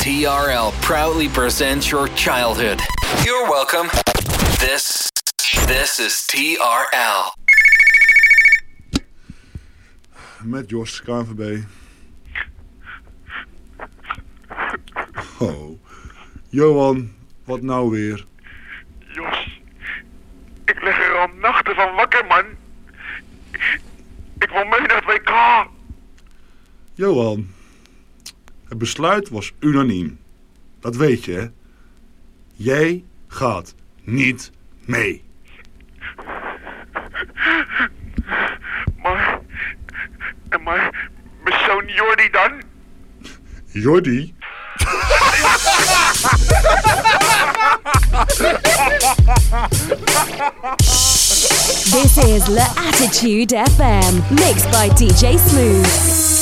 TRL proudly presents your childhood. You're welcome. This this is TRL. Met Jos, KNVB. Oh. Johan, wat nou weer? Jos, ik lig er al nachten van wakker, man. Ik wil mee naar het WK. Johan, het besluit was unaniem. Dat weet je, hè? Jij gaat niet mee. Maar, en maar, mijn zoon Jordi dan? Jordi? This is La Attitude FM, mixed by DJ Smooth.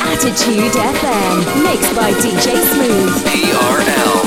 Attitude FM, mixed by DJ Smooth. BRL.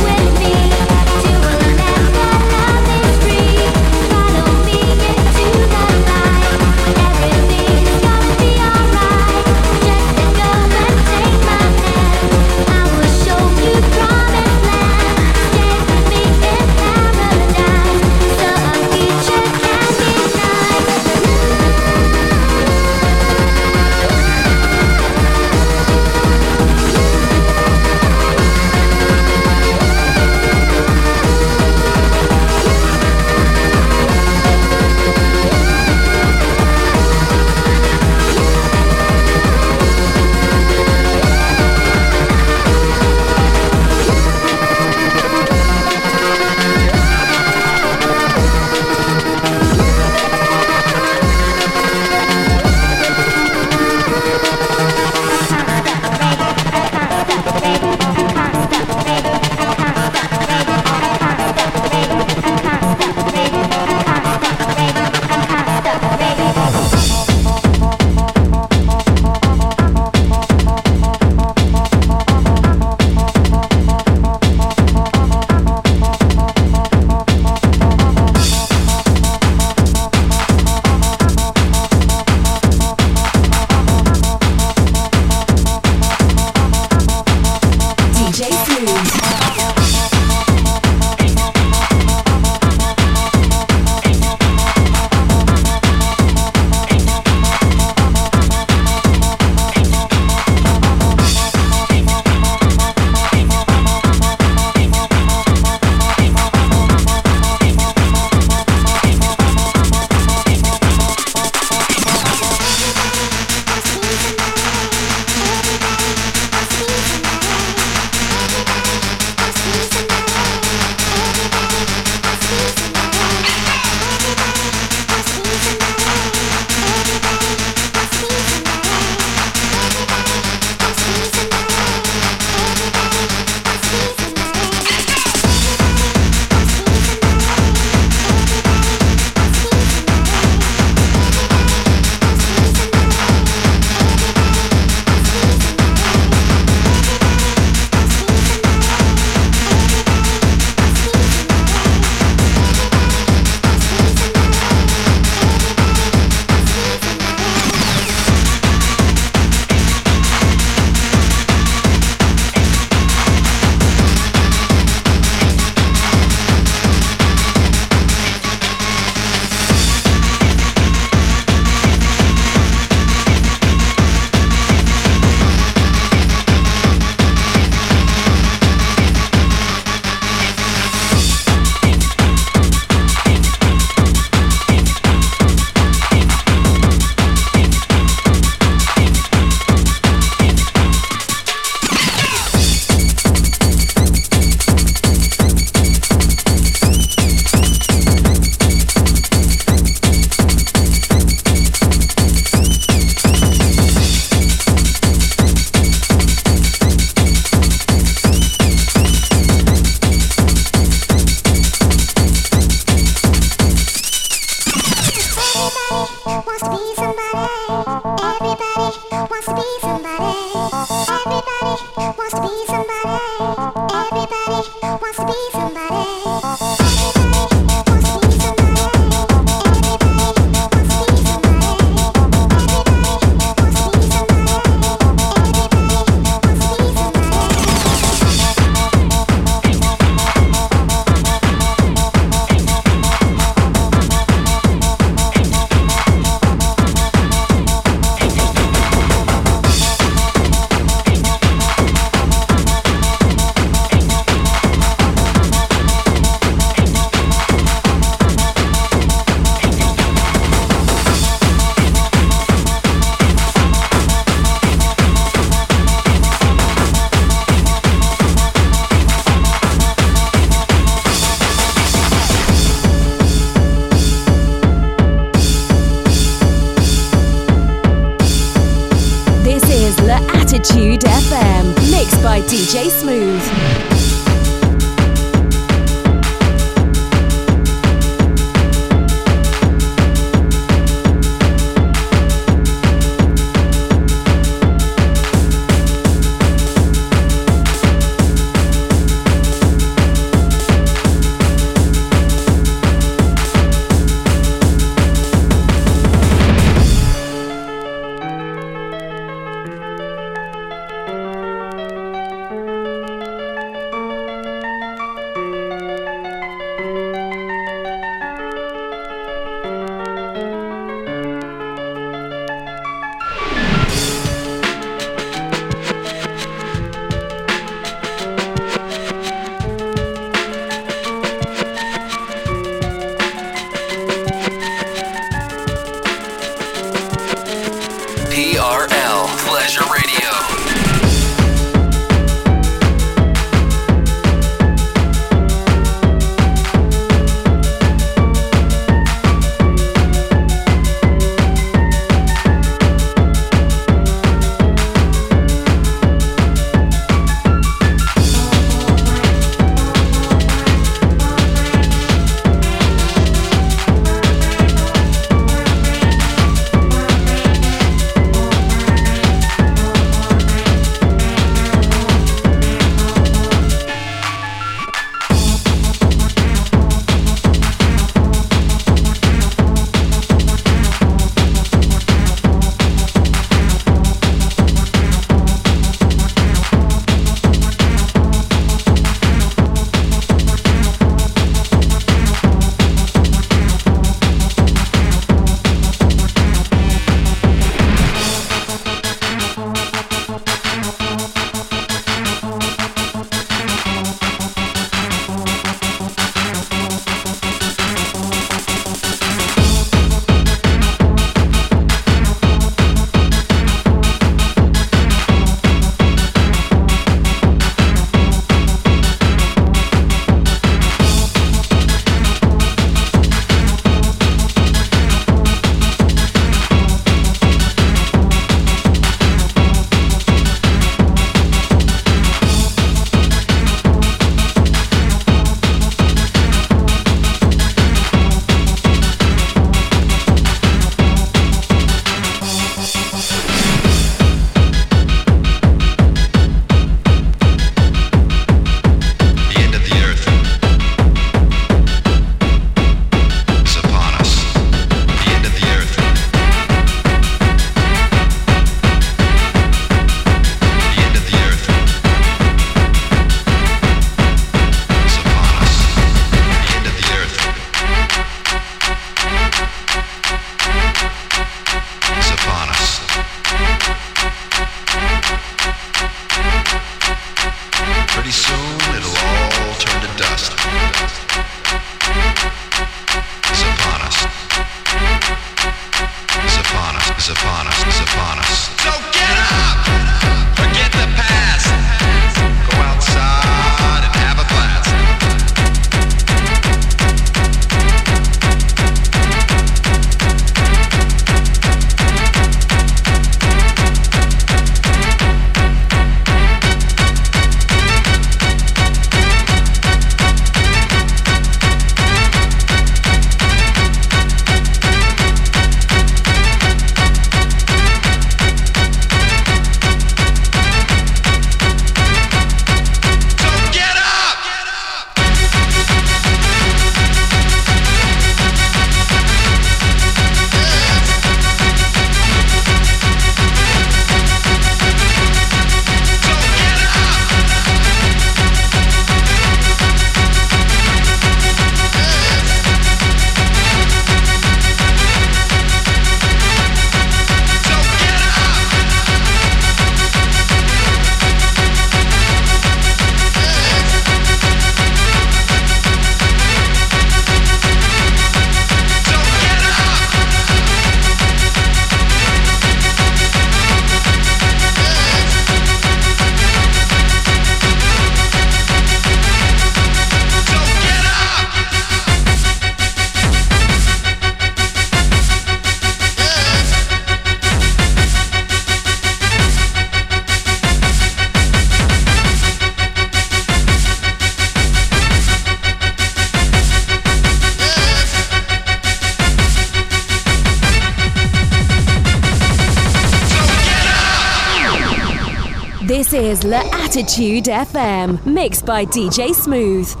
This is La Attitude FM, mixed by DJ Smooth.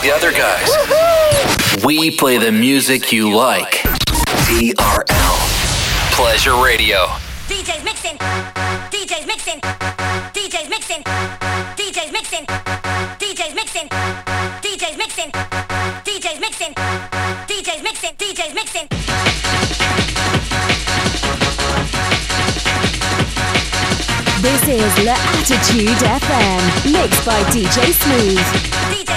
like the other guys. Woo-hoo! We play the music you like. TRL. Pleasure Radio. DJ's mixing. DJ's mixing. DJ's mixing. DJ's mixing. DJ's mixing. DJ's mixing. DJ's mixing. DJ's mixing. DJ's mixing. This is La Attitude FM, mixed by DJ Smooth.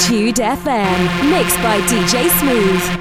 L'Attitude FM, mixed by DJ Smooth.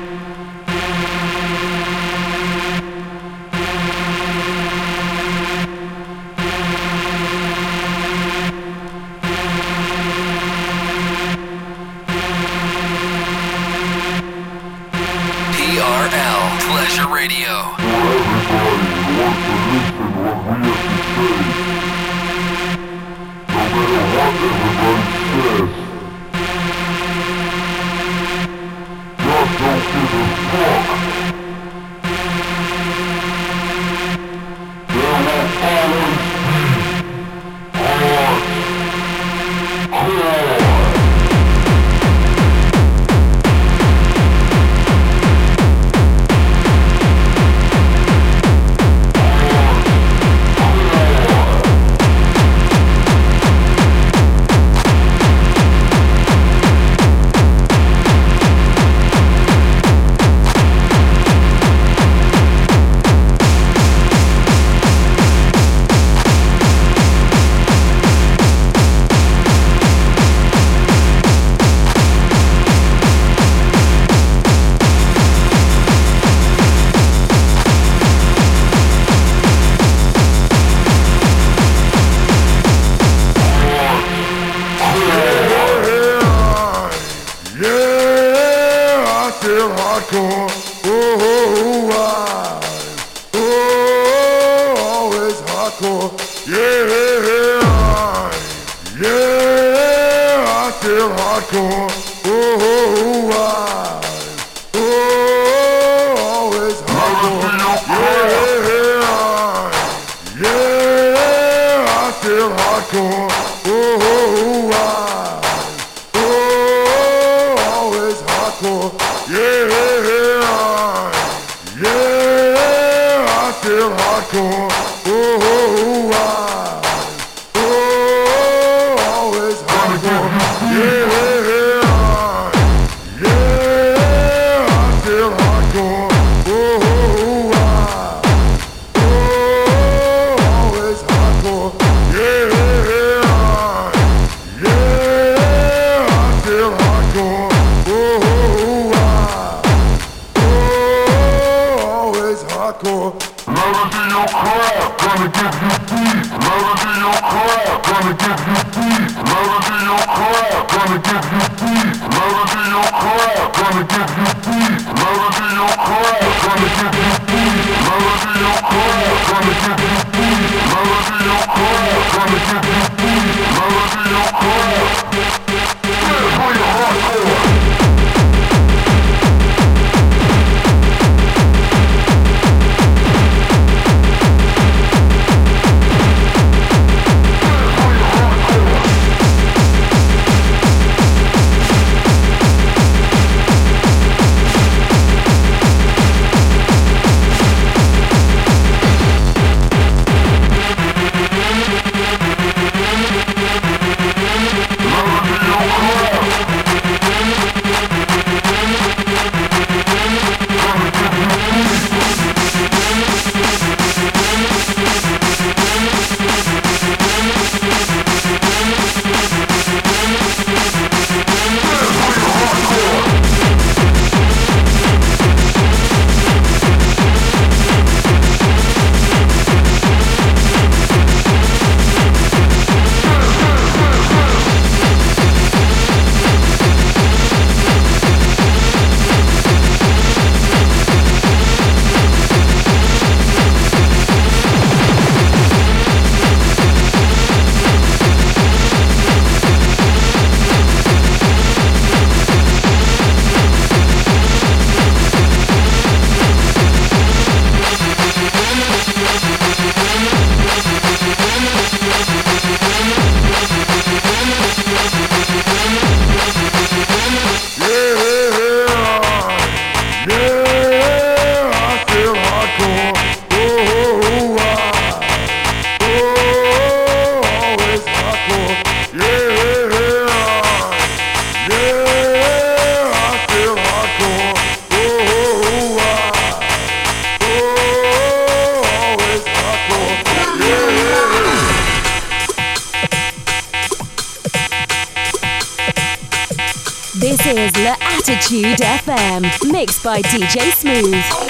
By DJ Smooth.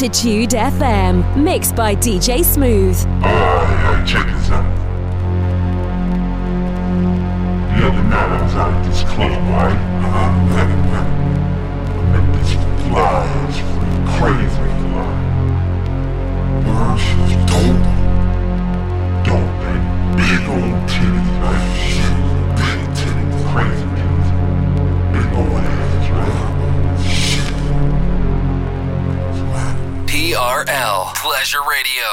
L'Attitude FM, mixed by DJ Smooth. Alright, check this out. The other night I was out at this club, right? and this fly is crazy fly. Girl, she was. Dope, TRL Pleasure Radio.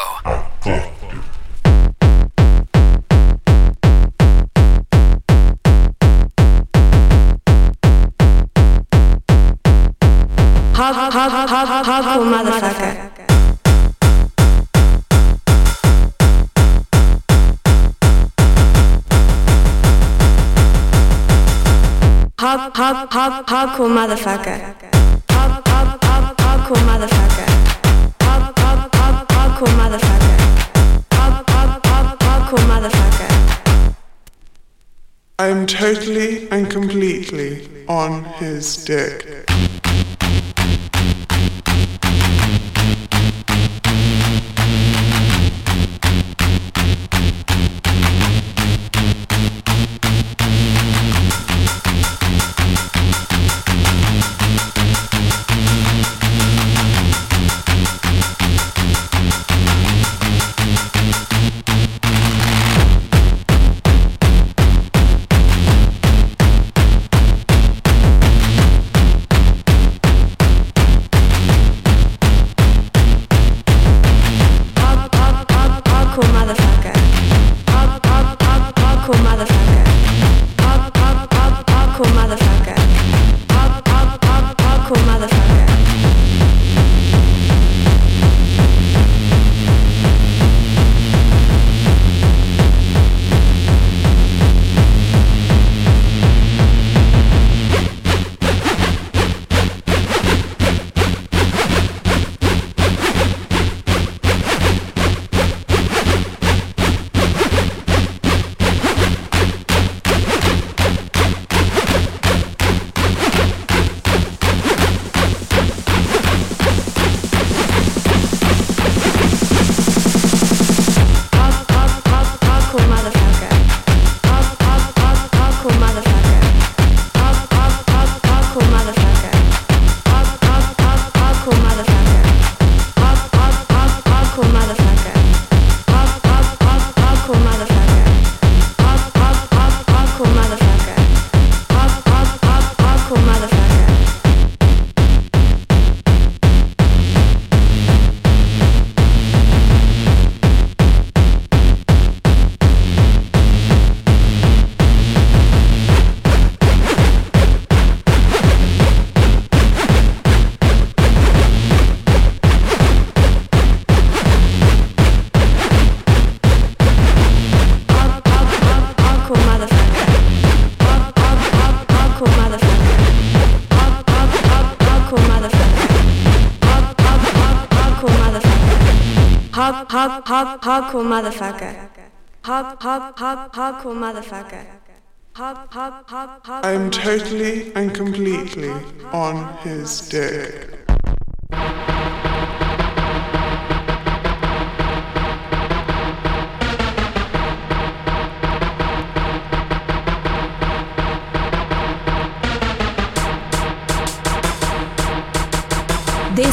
Hard, hard, hard, hard, hardcore motherfucker. Hard, hard, hard, hardcore motherfucker. Hard, hard, hard, hardcore motherfucker. Motherfucker. I'm totally and completely on his dick. Hardcore motherfucker. Hard, hard, hard, hardcore motherfucker. Hard, hard, hard, hard. I'm totally and completely on his dick.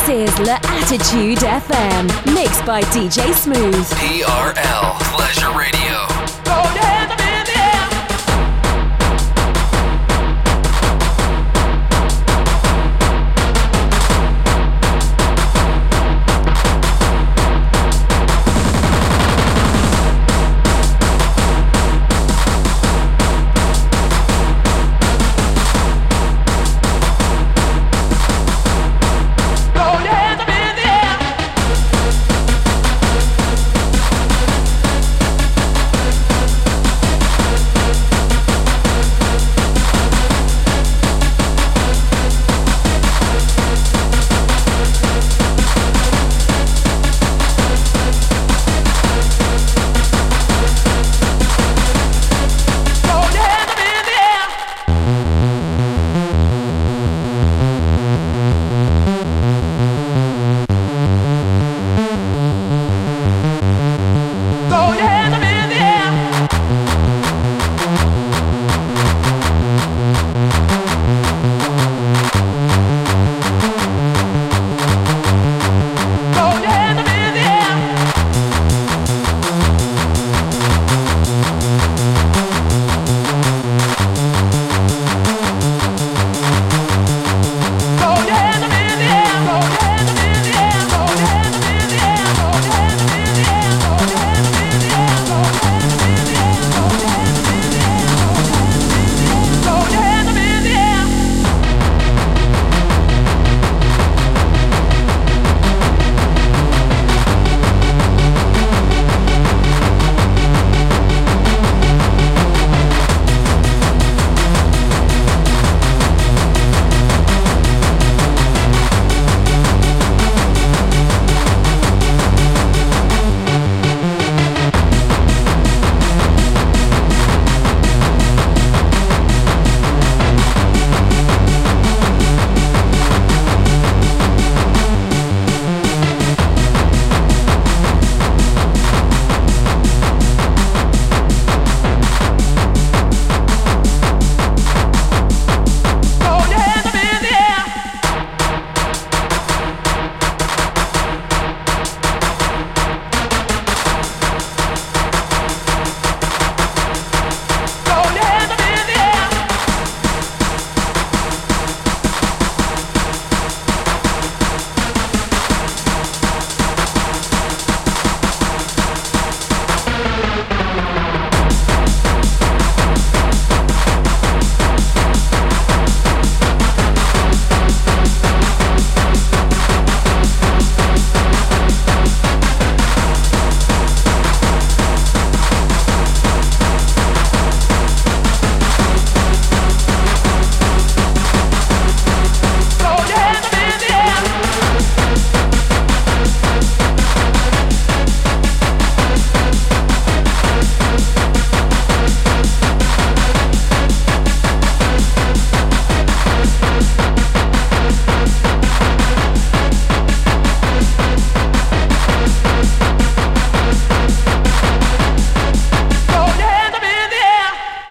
This is L'Attitude FM, mixed by DJ Smooth. TRL Pleasure Radio.